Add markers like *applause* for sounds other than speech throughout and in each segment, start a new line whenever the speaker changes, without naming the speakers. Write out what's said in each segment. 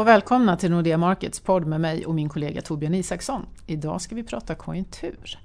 och välkomna till Nordea Markets podd med mig och min kollega Torbjörn Isaksson. Idag ska vi prata konjunktur.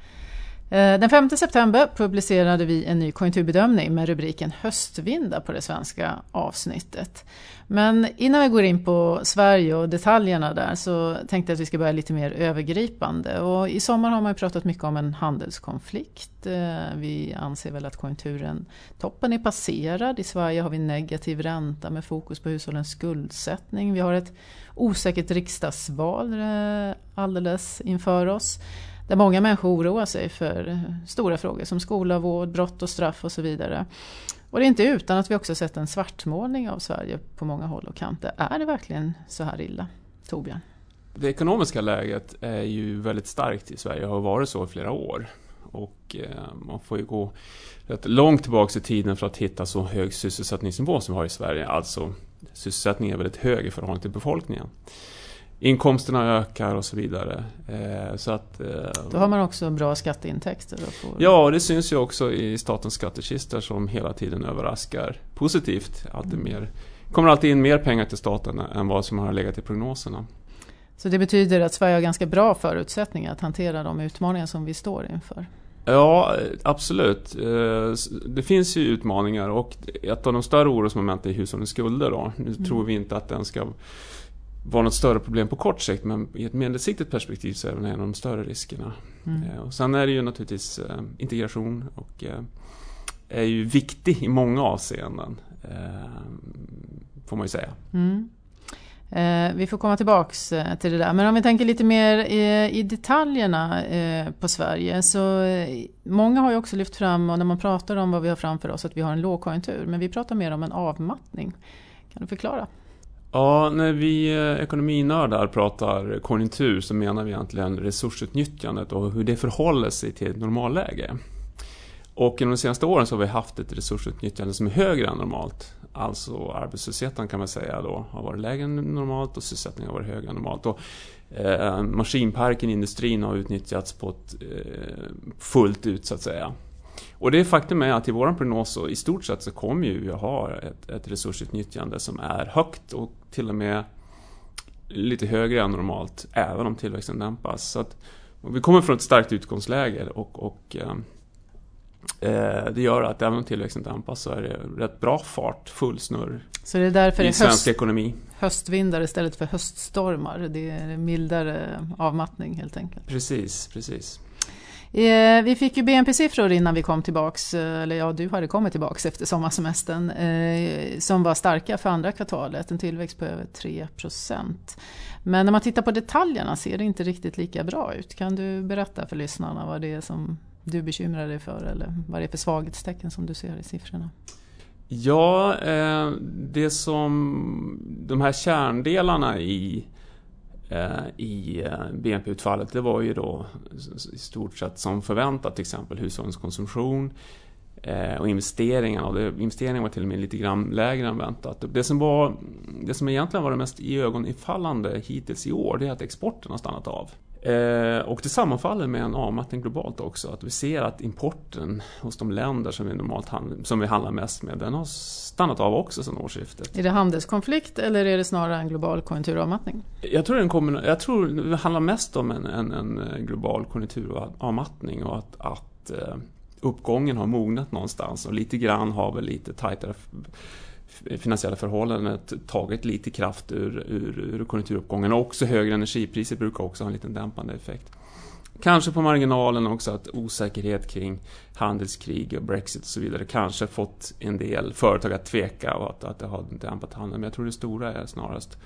Eh, den 5 september publicerade vi en ny konjunkturbedömning med rubriken Höstvindar på det svenska avsnittet. Men innan vi går in på Sverige och detaljerna där så tänkte jag att vi ska börja lite mer övergripande. Och I sommar har man ju pratat mycket om en handelskonflikt. Eh, vi anser väl att konjunkturen, toppen är passerad. I Sverige har vi negativ ränta med fokus på hushållens skuldsättning. Vi har ett osäkert riksdagsval eh, alldeles inför oss där många människor oroar sig för eh, stora frågor som skola, vård, brott och straff och så vidare. Och det är inte utan att vi också sett en svartmålning av Sverige på många håll och kanter. Är det verkligen så här illa? Torbjörn?
Det ekonomiska läget är ju väldigt starkt i Sverige och har varit så i flera år. Och eh, man får ju gå rätt långt tillbaka i tiden för att hitta så hög sysselsättningsnivå som vi har i Sverige. Alltså sysselsättningen är väldigt hög i förhållande till befolkningen inkomsterna ökar och så vidare.
Eh, så att, eh, Då har man också bra skatteintäkter?
Får... Ja, det syns ju också i statens skattekistor som hela tiden överraskar positivt. Alltid mm. mer, kommer alltid in mer pengar till staten än vad som har legat i prognoserna.
Så det betyder att Sverige har ganska bra förutsättningar att hantera de utmaningar som vi står inför?
Ja, absolut. Eh, det finns ju utmaningar och ett av de större orosmomenten är hushållens skulder. Då. Nu mm. tror vi inte att den ska vara något större problem på kort sikt men i ett medelsiktigt perspektiv så är det en av de större riskerna. Mm. Eh, och sen är det ju naturligtvis eh, integration och eh, är ju viktig i många avseenden. Får man ju säga. Mm.
Vi får komma tillbaks till det där. Men om vi tänker lite mer i, detaljerna på Sverige. Så många har ju också lyft fram, och när man pratar om vad vi har framför oss, att vi har en lågkonjunktur. Men vi pratar mer om en avmattning. Kan du förklara?
Ja, när vi eh, ekonominördar pratar konjunktur så menar vi egentligen resursutnyttjandet och hur det förhåller sig till ett normalläge. Och inom de senaste åren så har vi haft ett resursutnyttjande som är högre än normalt. Alltså arbetslösheten kan man säga då har varit lägre än normalt och sysselsättningen har varit högre än normalt. Och, eh, maskinparken i industrin har utnyttjats på ett, eh, fullt ut så att säga. Och det faktum är att i vår prognos så i stort sett så kommer vi att ha ett, ett resursutnyttjande som är högt och till och med lite högre än normalt, även om tillväxten dämpas. Så att, vi kommer från ett starkt utgångsläge och, och eh, eh, det gör att även om tillväxten dämpas så är det rätt bra fart, full snurr
så det är därför
i
det är
svensk höst, ekonomi.
höstvindar istället för höststormar. Det är mildare avmattning helt enkelt.
Precis, precis.
Eh, vi fick ju BNP-siffror innan vi kom tillbaks, eh, eller ja, du hade kommit tillbaks efter sommarsemestern, eh, som var starka för andra kvartalet, en tillväxt på över 3% Men när man tittar på detaljerna ser det inte riktigt lika bra ut. Kan du berätta för lyssnarna vad det är som du bekymrar dig för eller vad det är för svaghetstecken som du ser i siffrorna?
Ja, eh, det som de här kärndelarna i Eh, i eh, BNP-utfallet det var ju då i stort sett som förväntat till exempel hushållens konsumtion eh, och investeringarna. Och investeringarna var till och med lite grann lägre än väntat. Det som, var, det som egentligen var det mest iögonfallande hittills i år det är att exporten har stannat av. Eh, och det sammanfaller med en avmattning globalt också. Att vi ser att importen hos de länder som vi normalt handlar, som vi handlar mest med, den har stannat av också sedan årsskiftet.
Är det handelskonflikt eller är det snarare en global konjunkturavmattning?
Jag tror, en jag tror det handlar mest om en, en, en global konjunkturavmattning och att, att eh, uppgången har mognat någonstans och lite grann har väl lite tajtare finansiella förhållandet tagit lite kraft ur, ur, ur konjunkturuppgången. Och också högre energipriser brukar också ha en liten dämpande effekt. Kanske på marginalen också att osäkerhet kring handelskrig och Brexit och så vidare kanske fått en del företag att tveka och att, att det har dämpat handeln. Men jag tror det stora är snarast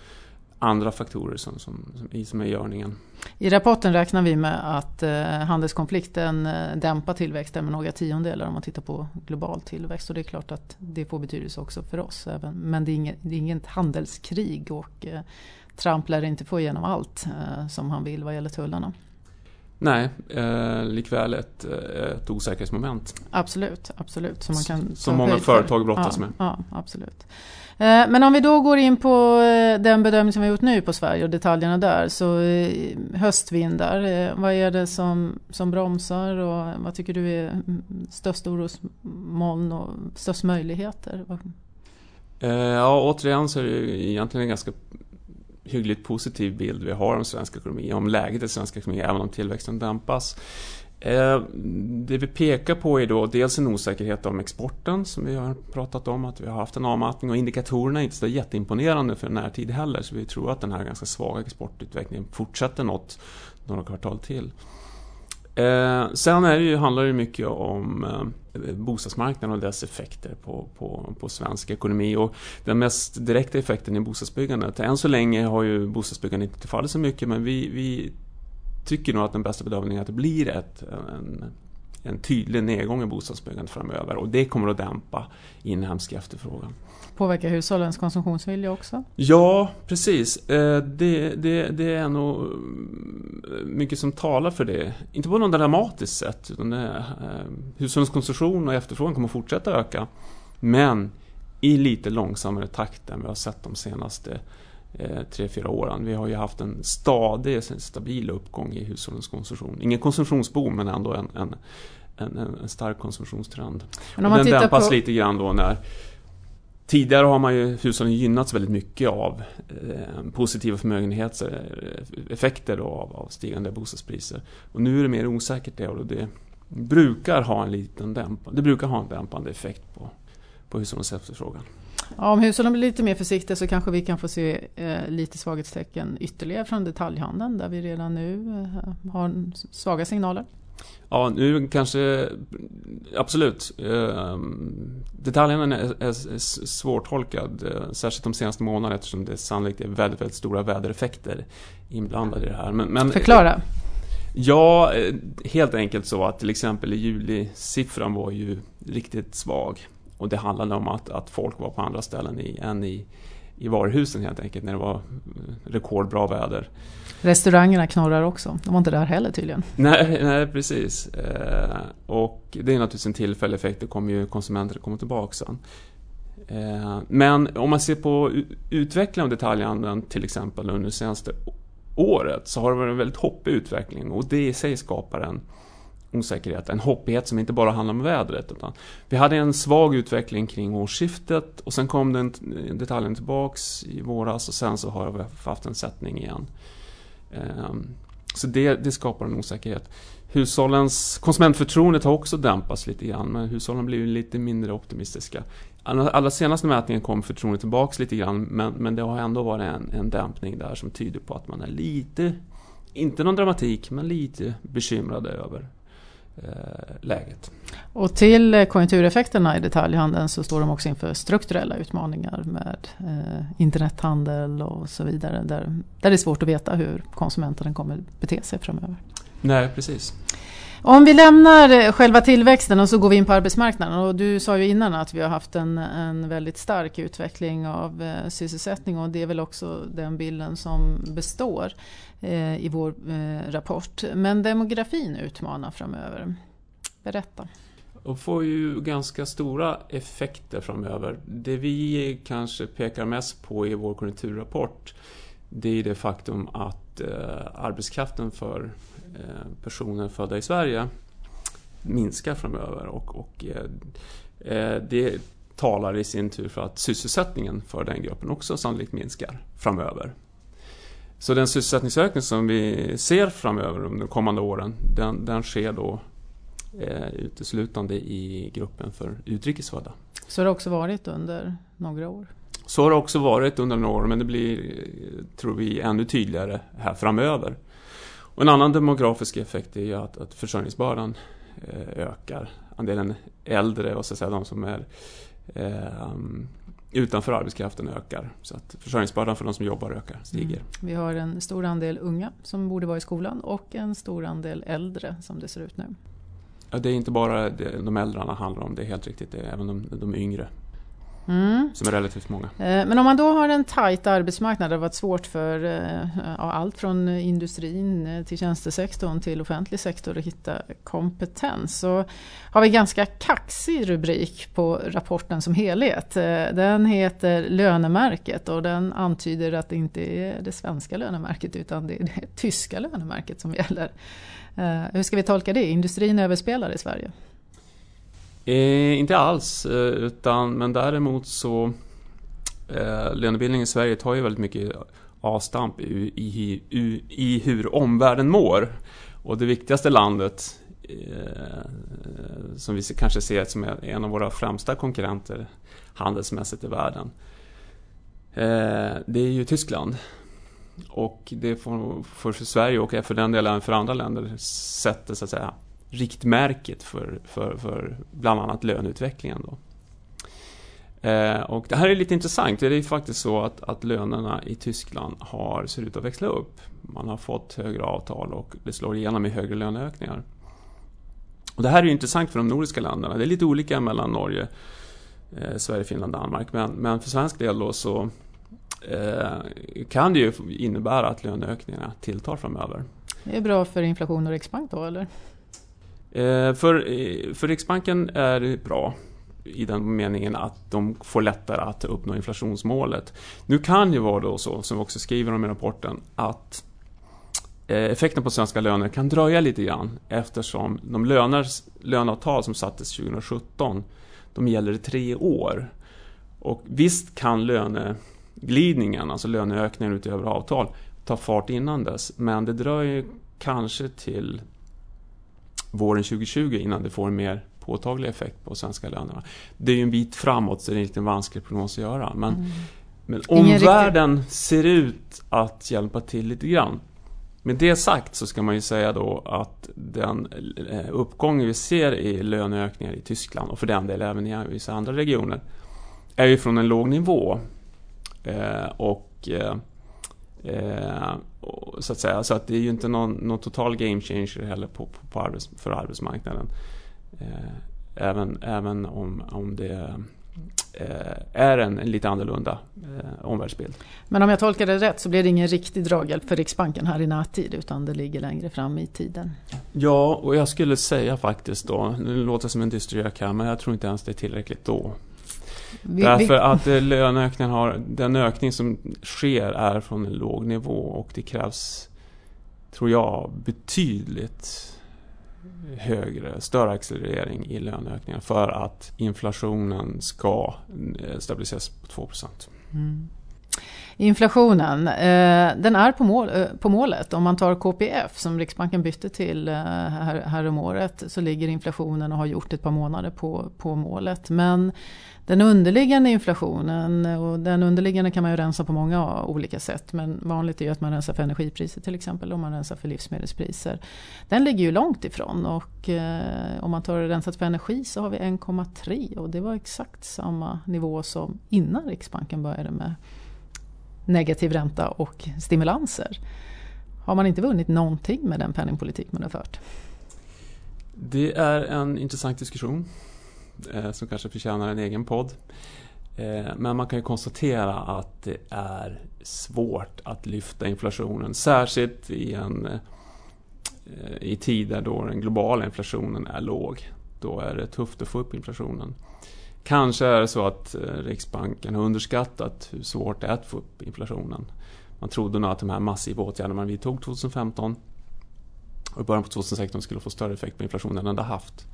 andra faktorer som, som, som, som är i görningen.
I rapporten räknar vi med att eh, handelskonflikten eh, dämpar tillväxten med några tiondelar om man tittar på global tillväxt. Och det är klart att det får betydelse också för oss. Även, men det är, inget, det är inget handelskrig och eh, Trump lär inte få igenom allt eh, som han vill vad gäller tullarna.
Nej, eh, likväl ett, eh, ett osäkerhetsmoment.
Absolut, absolut.
Som, man kan som många företag brottas
ja,
med.
Ja, absolut. Eh, men om vi då går in på eh, den bedömning som vi har gjort nu på Sverige och detaljerna där. Så eh, höstvindar, vad är det som, som bromsar och vad tycker du är störst orosmoln och störst möjligheter?
Ja, återigen så är det egentligen ganska hyggligt positiv bild vi har om svensk ekonomi, om läget i svensk ekonomi, även om tillväxten dämpas. Eh, det vi pekar på är då dels en osäkerhet om exporten som vi har pratat om, att vi har haft en avmattning och indikatorerna är inte så jätteimponerande för närtid heller så vi tror att den här ganska svaga exportutvecklingen fortsätter något, några kvartal till. Eh, sen är det ju, handlar det mycket om eh, bostadsmarknaden och dess effekter på, på, på svensk ekonomi. Och den mest direkta effekten är bostadsbyggandet. Än så länge har ju bostadsbyggandet inte fallit så mycket men vi, vi tycker nog att den bästa bedömningen är att det blir ett, en, en tydlig nedgång i bostadsbyggandet framöver och det kommer att dämpa inhemsk efterfrågan.
Påverkar hushållens konsumtionsvilja också?
Ja, precis. Eh, det, det, det, är nog mycket som talar för det. Inte på något dramatiskt sätt. Utan det, eh, hushållens konsumtion och efterfrågan kommer fortsätta öka. Men i lite långsammare takt än vi har sett de senaste eh, tre, fyra åren. Vi har ju haft en stadig, stabil uppgång i hushållens konsumtion. Ingen konsumtionsboom men ändå en, en, en, en stark konsumtionstrend. Men om man den dämpas på... lite grann då när Tidigare har man ju hushållen gynnats väldigt mycket av eh, positiva förmögenhetseffekter av, av stigande bostadspriser. Och nu är det mer osäkert det och det brukar ha en liten dämpande, det brukar ha en dämpande effekt på, på hushållens efterfrågan.
Ja, om hushållen blir lite mer försiktiga så kanske vi kan få se eh, lite svaghetstecken ytterligare från detaljhandeln där vi redan nu eh, har svaga signaler.
Ja, nu kanske... Absolut. Ehm, detaljerna är, är svårtolkad, eh, särskilt de senaste månaderna eftersom det sannolikt är väldigt, väldigt stora vädereffekter inblandade i det här.
Men, men, Förklara.
Ja, eh, helt enkelt så att till exempel i juli siffran var ju riktigt svag. Och det handlade om att, att folk var på andra ställen i, än i, i varuhusen helt enkelt när det var rekordbra väder.
Restaurangerna knorrar också. De var inte där heller tydligen.
Nej, nej precis. Eh, och det är naturligtvis en tillfällig effekt. Det kommer ju konsumenter komma tillbaka sen. Eh, men om man ser på utvecklingen av detaljhandeln till exempel under det senaste året så har det varit en väldigt hoppig utveckling och det i sig skapar en osäkerhet, en hoppighet som inte bara handlar om vädret. Utan vi hade en svag utveckling kring årsskiftet och sen kom den detaljen tillbaks i våras och sen så har vi haft en sättning igen. Ehm, så det, det skapar en osäkerhet. Hushållens konsumentförtroendet har också dämpats lite grann, men hushållen blir lite mindre optimistiska. Allra senaste mätningen kom förtroendet tillbaks lite grann, men, men det har ändå varit en, en dämpning där som tyder på att man är lite, inte någon dramatik, men lite bekymrade över Eh, läget.
Och till konjunktureffekterna i detaljhandeln så står de också inför strukturella utmaningar med eh, internethandel och så vidare. Där, där det är svårt att veta hur konsumenten kommer bete sig framöver.
Nej, precis.
Om vi lämnar själva tillväxten och så går vi in på arbetsmarknaden. Och du sa ju innan att vi har haft en, en väldigt stark utveckling av eh, sysselsättning och det är väl också den bilden som består eh, i vår eh, rapport. Men demografin utmanar framöver. Berätta.
Och får ju ganska stora effekter framöver. Det vi kanske pekar mest på i vår konjunkturrapport det är det faktum att eh, arbetskraften för Eh, personer födda i Sverige minskar framöver och, och eh, eh, det talar i sin tur för att sysselsättningen för den gruppen också sannolikt minskar framöver. Så den sysselsättningsökning som vi ser framöver under de kommande åren den, den sker då eh, uteslutande i gruppen för utrikesfödda.
Så har det också varit under några år?
Så har det också varit under några år men det blir, tror vi, ännu tydligare här framöver. Och en annan demografisk effekt är ju att, att försörjningsbördan eh, ökar. Andelen äldre och så säga, de som är eh, utanför arbetskraften ökar. Så att försörjningsbördan för de som jobbar ökar, stiger. Mm.
Vi har en stor andel unga som borde vara i skolan och en stor andel äldre som det ser ut nu.
Ja, det är inte bara de äldre det handlar om, det är helt riktigt. Det är även de, de yngre. Mm. Som är relativt många.
Eh, men om man då har en tajt arbetsmarknad, det har varit svårt för eh, allt från industrin eh, till tjänstesektorn till offentlig sektor att hitta kompetens. Så har vi en ganska kaxig rubrik på rapporten som helhet. Den heter Lönemärket och den antyder att det inte är det svenska lönemärket utan det är det tyska lönemärket som gäller. Hur ska vi tolka det? Industrin överspelar i Sverige?
Eh, inte alls, eh, utan, men däremot så eh, lönebildningen i Sverige tar ju väldigt mycket avstamp i, i, i, i hur omvärlden mår. Och det viktigaste landet eh, som vi kanske ser som en av våra främsta konkurrenter handelsmässigt i världen. Eh, det är ju Tyskland. Och det får för Sverige och för den delen för andra länder sätter så att säga riktmärket för, för, för bland annat löneutvecklingen. Då. Eh, och det här är lite intressant. Det är faktiskt så att, att lönerna i Tyskland har, ser ut att växla upp. Man har fått högre avtal och det slår igenom i högre löneökningar. Och det här är intressant för de nordiska länderna. Det är lite olika mellan Norge, eh, Sverige, Finland, Danmark. Men, men för svensk del då så eh, kan det ju innebära att löneökningarna tilltar framöver.
Det är bra för inflation och Riksbank då eller?
Eh, för, eh, för Riksbanken är det bra i den meningen att de får lättare att uppnå inflationsmålet. Nu kan ju vara då så, som vi också skriver om i rapporten, att eh, effekten på svenska löner kan dröja lite grann eftersom de löner, löneavtal som sattes 2017 de gäller i tre år. Och visst kan löneglidningen, alltså löneökningen utöver avtal, ta fart innan dess. Men det dröjer kanske till våren 2020 innan det får en mer påtaglig effekt på svenska lönerna. Det är ju en bit framåt så det är inte en vansklig prognos att göra. Men, mm. men omvärlden riktig... ser ut att hjälpa till lite grann. Med det sagt så ska man ju säga då att den eh, uppgång vi ser i löneökningar i Tyskland och för den delen även i vissa andra regioner är ju från en låg nivå. Eh, och eh, så att säga, så att det är ju inte någon, någon total game changer heller på, på, på arbets, för arbetsmarknaden. Eh, även, även om, om det eh, är en, en, lite annorlunda eh, omvärldsbild.
Men om jag tolkar det rätt så blir det ingen riktig draghjälp för Riksbanken här i närtid utan det ligger längre fram i tiden?
Ja, och jag skulle säga faktiskt då, nu låter det som en dyster här men jag tror inte ens det är tillräckligt då. Vi, Därför vi... att löneökningen har, den ökning som sker är från en låg nivå och det krävs, tror jag, betydligt högre, större accelerering i löneökningar för att inflationen ska eh, stabiliseras på 2 mm.
Inflationen, eh, den är på, mål, eh, på målet. Om man tar KPF som Riksbanken bytte till eh, här, här om året så ligger inflationen och har gjort ett par månader på, på målet. Men den underliggande inflationen, och den underliggande kan man ju rensa på många olika sätt. Men vanligt är ju att man rensar för energipriser till exempel och man rensar för livsmedelspriser. Den ligger ju långt ifrån och eh, om man tar rensat för energi så har vi 1,3 och det var exakt samma nivå som innan Riksbanken började med negativ ränta och stimulanser. Har man inte vunnit någonting med den penningpolitik man har fört?
Det är en intressant diskussion eh, som kanske förtjänar en egen podd. Eh, men man kan ju konstatera att det är svårt att lyfta inflationen, särskilt i, en, eh, i tider då den globala inflationen är låg. Då är det tufft att få upp inflationen. Kanske är det så att eh, Riksbanken har underskattat hur svårt det är att få upp inflationen. Man trodde nog att de här massiva åtgärderna man vidtog 2015 och i början på 2016 skulle få större effekt på inflationen än det haft.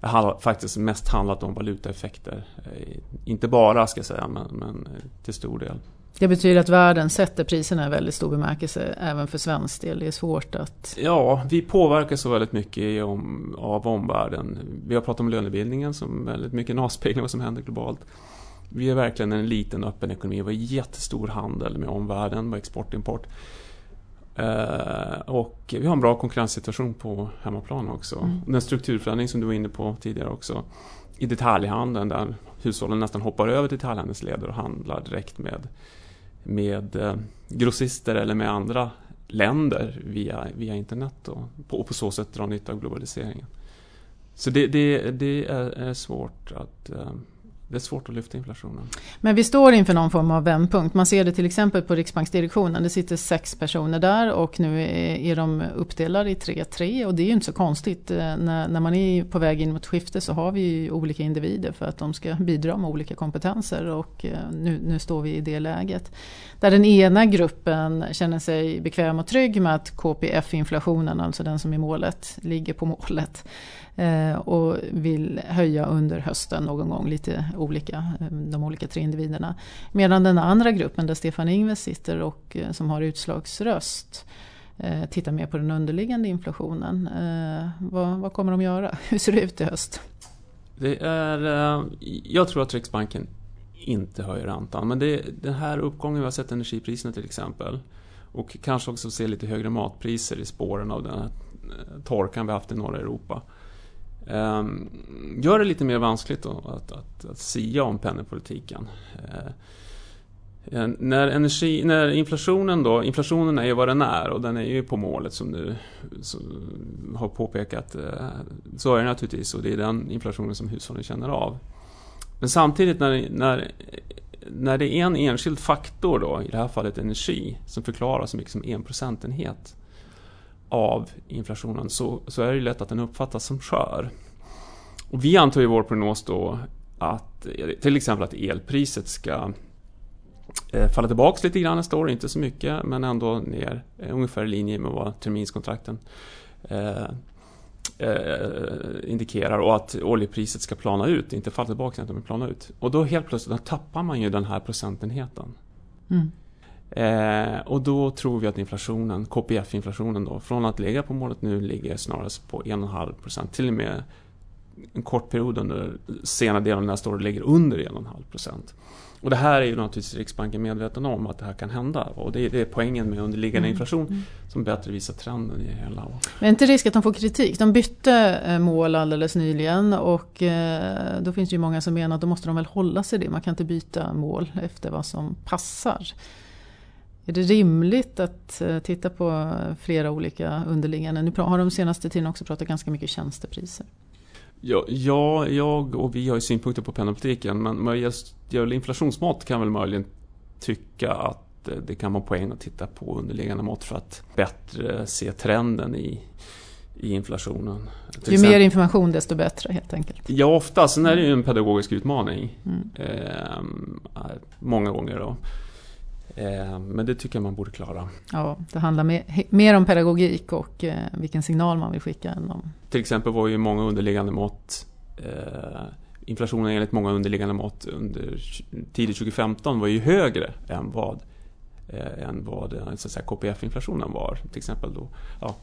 Det har faktiskt mest handlat om valutaeffekter. Eh, inte bara ska jag säga, men, men eh, till stor del.
Det betyder att världen sätter priserna i väldigt stor bemärkelse även för svensk del. Det är svårt att...
Ja, vi påverkas så väldigt mycket av omvärlden. Vi har pratat om lönebildningen som väldigt mycket en avspegling av vad som händer globalt. Vi är verkligen en liten öppen ekonomi. Vi har jättestor handel med omvärlden, med export import. Eh, och vi har en bra konkurrenssituation på hemmaplan också. Mm. Den strukturförändring som du var inne på tidigare också. I detaljhandeln där hushållen nästan hoppar över till detaljhandelsled och handlar direkt med med eh, grossister eller med andra länder via, via internet och på, på så sätt dra nytta av globaliseringen. Så det, det, det är, är, svårt att eh, det är svårt att lyfta inflationen.
Men vi står inför någon form av vändpunkt. Man ser det till exempel på Riksbanksdirektionen. Det sitter sex personer där och nu är, de uppdelade i 3-3 och det är ju inte så konstigt. Eh, när, när man är på väg in mot skifte så har vi ju olika individer för att de ska bidra med olika kompetenser och eh, nu, nu står vi i det läget. Där den ena gruppen känner sig bekväm och trygg med att KPF-inflationen, alltså den som är målet, ligger på målet. Eh, och vill höja under hösten någon gång lite olika, eh, de olika tre individerna. Medan den andra gruppen där Stefan Ingves sitter och eh, som har utslagsröst tittar mer på den underliggande inflationen. Vad, vad kommer de göra? *laughs* Hur ser det ut i höst?
Det är, jag tror att Riksbanken inte höjer räntan. Men det, den här uppgången vi har sett energipriserna till exempel och kanske också se lite högre matpriser i spåren av den här torkan vi haft i norra Europa. Ehm, gör det lite mer vanskligt då, att, att, att sia om penningpolitiken. Ehm, när, energi, när inflationen då, inflationen är ju vad den är och den är ju på målet som du som har påpekat. Eh, så är det naturligtvis och det är den inflationen som hushållen känner av. Men samtidigt när, när, när det är en enskild faktor då, i det här fallet energi, som förklarar så mycket som en procentenhet av inflationen så, så är det lätt att den uppfattas som skör. Och vi antar i vår prognos då att till exempel att elpriset ska eh, falla tillbaka lite grann nästa år, inte så mycket men ändå ner eh, ungefär i linje med vad terminskontrakten eh, eh, indikerar och att oljepriset ska plana ut, inte falla tillbaka utan plana ut. Och då helt plötsligt då tappar man ju den här procentenheten. Mm. Eh, och då tror vi att inflationen, KPF-inflationen då, från att ligga på målet nu ligger snarast på 1,5% till och med en kort period under senare delen av nästa år ligger under 1,5%. Och det här är ju naturligtvis Riksbanken medveten om att det här kan hända. Och det är, det är poängen med underliggande mm. inflation mm. som bättre visar trenden i hela.
Men är inte risk att de får kritik? De bytte eh, mål alldeles nyligen och eh, då finns det ju många som menar att då måste de väl hålla sig det. Man kan inte byta mål efter vad som passar. Är det rimligt att eh, titta på flera olika underliggande? Nu har de senaste tiden också pratat ganska mycket tjänstepriser.
Ja, ja, jag och vi har ju synpunkter på penningpolitiken men gäller inflationsmått kan väl möjligen tycka att eh, det kan vara poäng att titta på underliggande mått för att bättre se trenden i, i inflationen.
Ju exempel, mer information desto bättre helt enkelt.
Ja, ofta. Sen är det ju en pedagogisk utmaning. Mm. Eh, många gånger då. Eh, men det tycker jag man borde klara.
Ja, det handlar mer, om pedagogik och eh, vilken signal man vill skicka. Än om...
Till exempel var ju många underliggande mått eh, Inflationen enligt många underliggande mått under tidigt 2015 var ju högre än vad, eh, än vad KPF-inflationen var. Till exempel då, ja,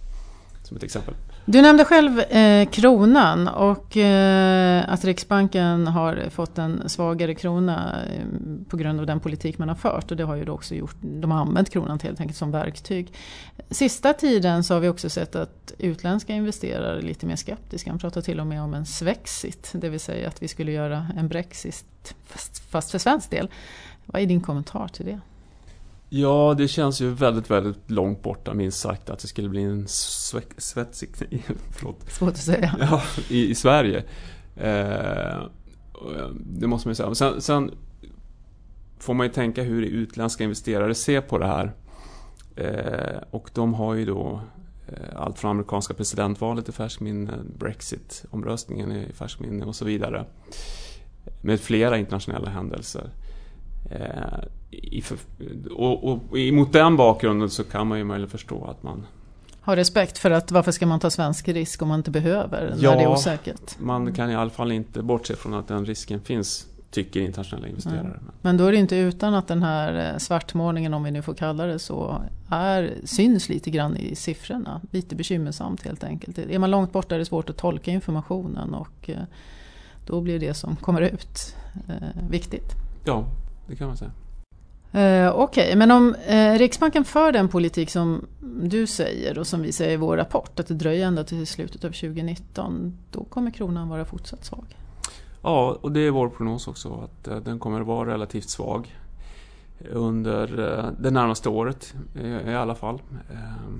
som ett exempel.
Du nämnde själv eh, kronan och eh, att Riksbanken har fått en svagare krona eh, på grund av den politik man har fört. Och det har ju då också gjort, de har använt kronan helt enkelt som verktyg. Sista tiden så har vi också sett att utländska investerare är lite mer skeptiska. Man pratar till och med om en svexit, det vill säga att vi skulle göra en brexit fast, fast för svensk del. Vad är din kommentar till det?
Ja, det känns ju väldigt, väldigt långt borta minst sagt att det skulle bli en svetsig... *laughs*
Förlåt. Svårt att säga.
Ja, i, i Sverige. Eh, det måste man ju säga. Sen, sen, får man ju tänka hur utländska investerare ser på det här. Eh, och de har ju då eh, allt från amerikanska presidentvalet i färskminne, Brexit-omröstningen i färskminne och så vidare. Med flera internationella händelser. I, och, och, och mot den bakgrunden så kan man ju möjligen förstå att man
har respekt för att varför ska man ta svensk risk om man inte behöver ja, när det är osäkert?
man kan i alla fall inte bortse från att den risken finns tycker internationella investerare. Mm.
Men då är det inte utan att den här eh, svartmålningen, om vi nu får kalla det så, är, syns lite grann i siffrorna. Lite bekymmersamt helt enkelt. Är man långt borta är det svårt att tolka informationen och eh, då blir det som kommer ut eh, viktigt.
Ja, det kan man säga.
Eh, Okej, okay. men om eh, Riksbanken för den politik som du säger och som vi säger i vår rapport, att det dröjer ända till slutet av 2019, då kommer kronan vara fortsatt svag?
Ja, och det är vår prognos också, att eh, den kommer vara relativt svag under eh, det närmaste året i alla fall. Eh,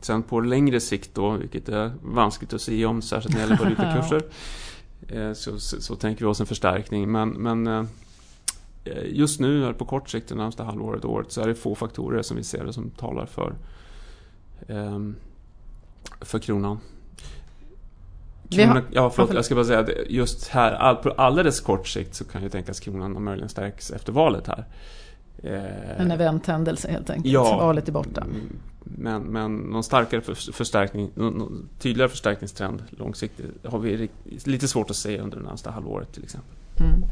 sen på längre sikt då, vilket är vanskligt att säga om, särskilt när det gäller *laughs* valutakurser, ja. så, så, så, tänker vi oss en förstärkning. Men, men Eh, just nu, på kort sikt, det närmaste halvåret, året, så är det få faktorer som vi ser det som talar för, um, för kronan. kronan ja, förlåt, jag ska bara säga att just här, all, på alldeles kort sikt så kan ju tänkas kronan möjligen stärks efter valet här.
Eh, en eventhändelse helt enkelt, ja, valet är borta. Mm,
Men, men någon starkare förstärkning, någon tydligare förstärkningstrend långsiktigt har vi lite svårt att se under det närmaste halvåret till exempel. Mm.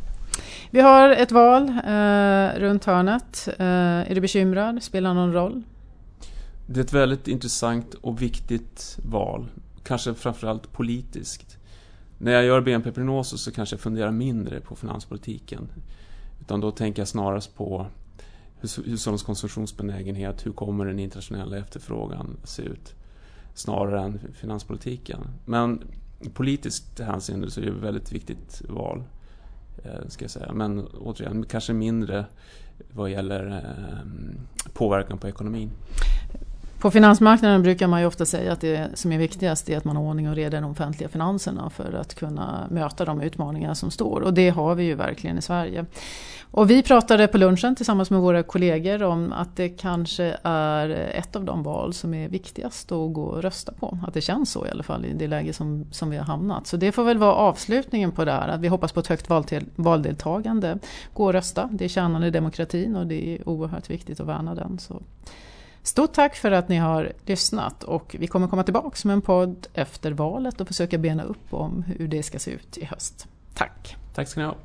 Vi har ett val eh, runt hörnet. Eh, är du bekymrad? Spelar någon roll?
Det är ett väldigt intressant och viktigt val. Kanske framförallt politiskt. När jag gör BNP-prognoser så kanske jag funderar mindre på finanspolitiken. Utan då tänker jag snarast på hushållens konsumtionsbenägenhet, hur kommer den internationella efterfrågan se ut? Snarare än finanspolitiken. Men i politiskt hänseende så är det ett väldigt viktigt val. Eh, ska jag säga. Men återigen, kanske mindre vad gäller eh, påverkan på ekonomin.
På finansmarknaden brukar man ju ofta säga att det som är viktigast är att man har ordning och reda i de offentliga finanserna för att kunna möta de utmaningar som står. Och det har vi ju verkligen i Sverige. Och vi pratade på lunchen tillsammans med våra kollegor om att det kanske är ett av de val som är viktigast att gå och rösta på. Att det känns så i alla fall i det läge som, som vi har hamnat. Så det får väl vara avslutningen på det här. Att vi hoppas på ett högt valdeltagande. Gå och rösta, det är kärnan i demokratin och det är oerhört viktigt att värna den. Så. Stort tack för att ni har lyssnat och vi kommer komma tillbaka med en podd efter valet och försöka bena upp om hur det ska se ut i höst. Tack!
Tack ska ni ha!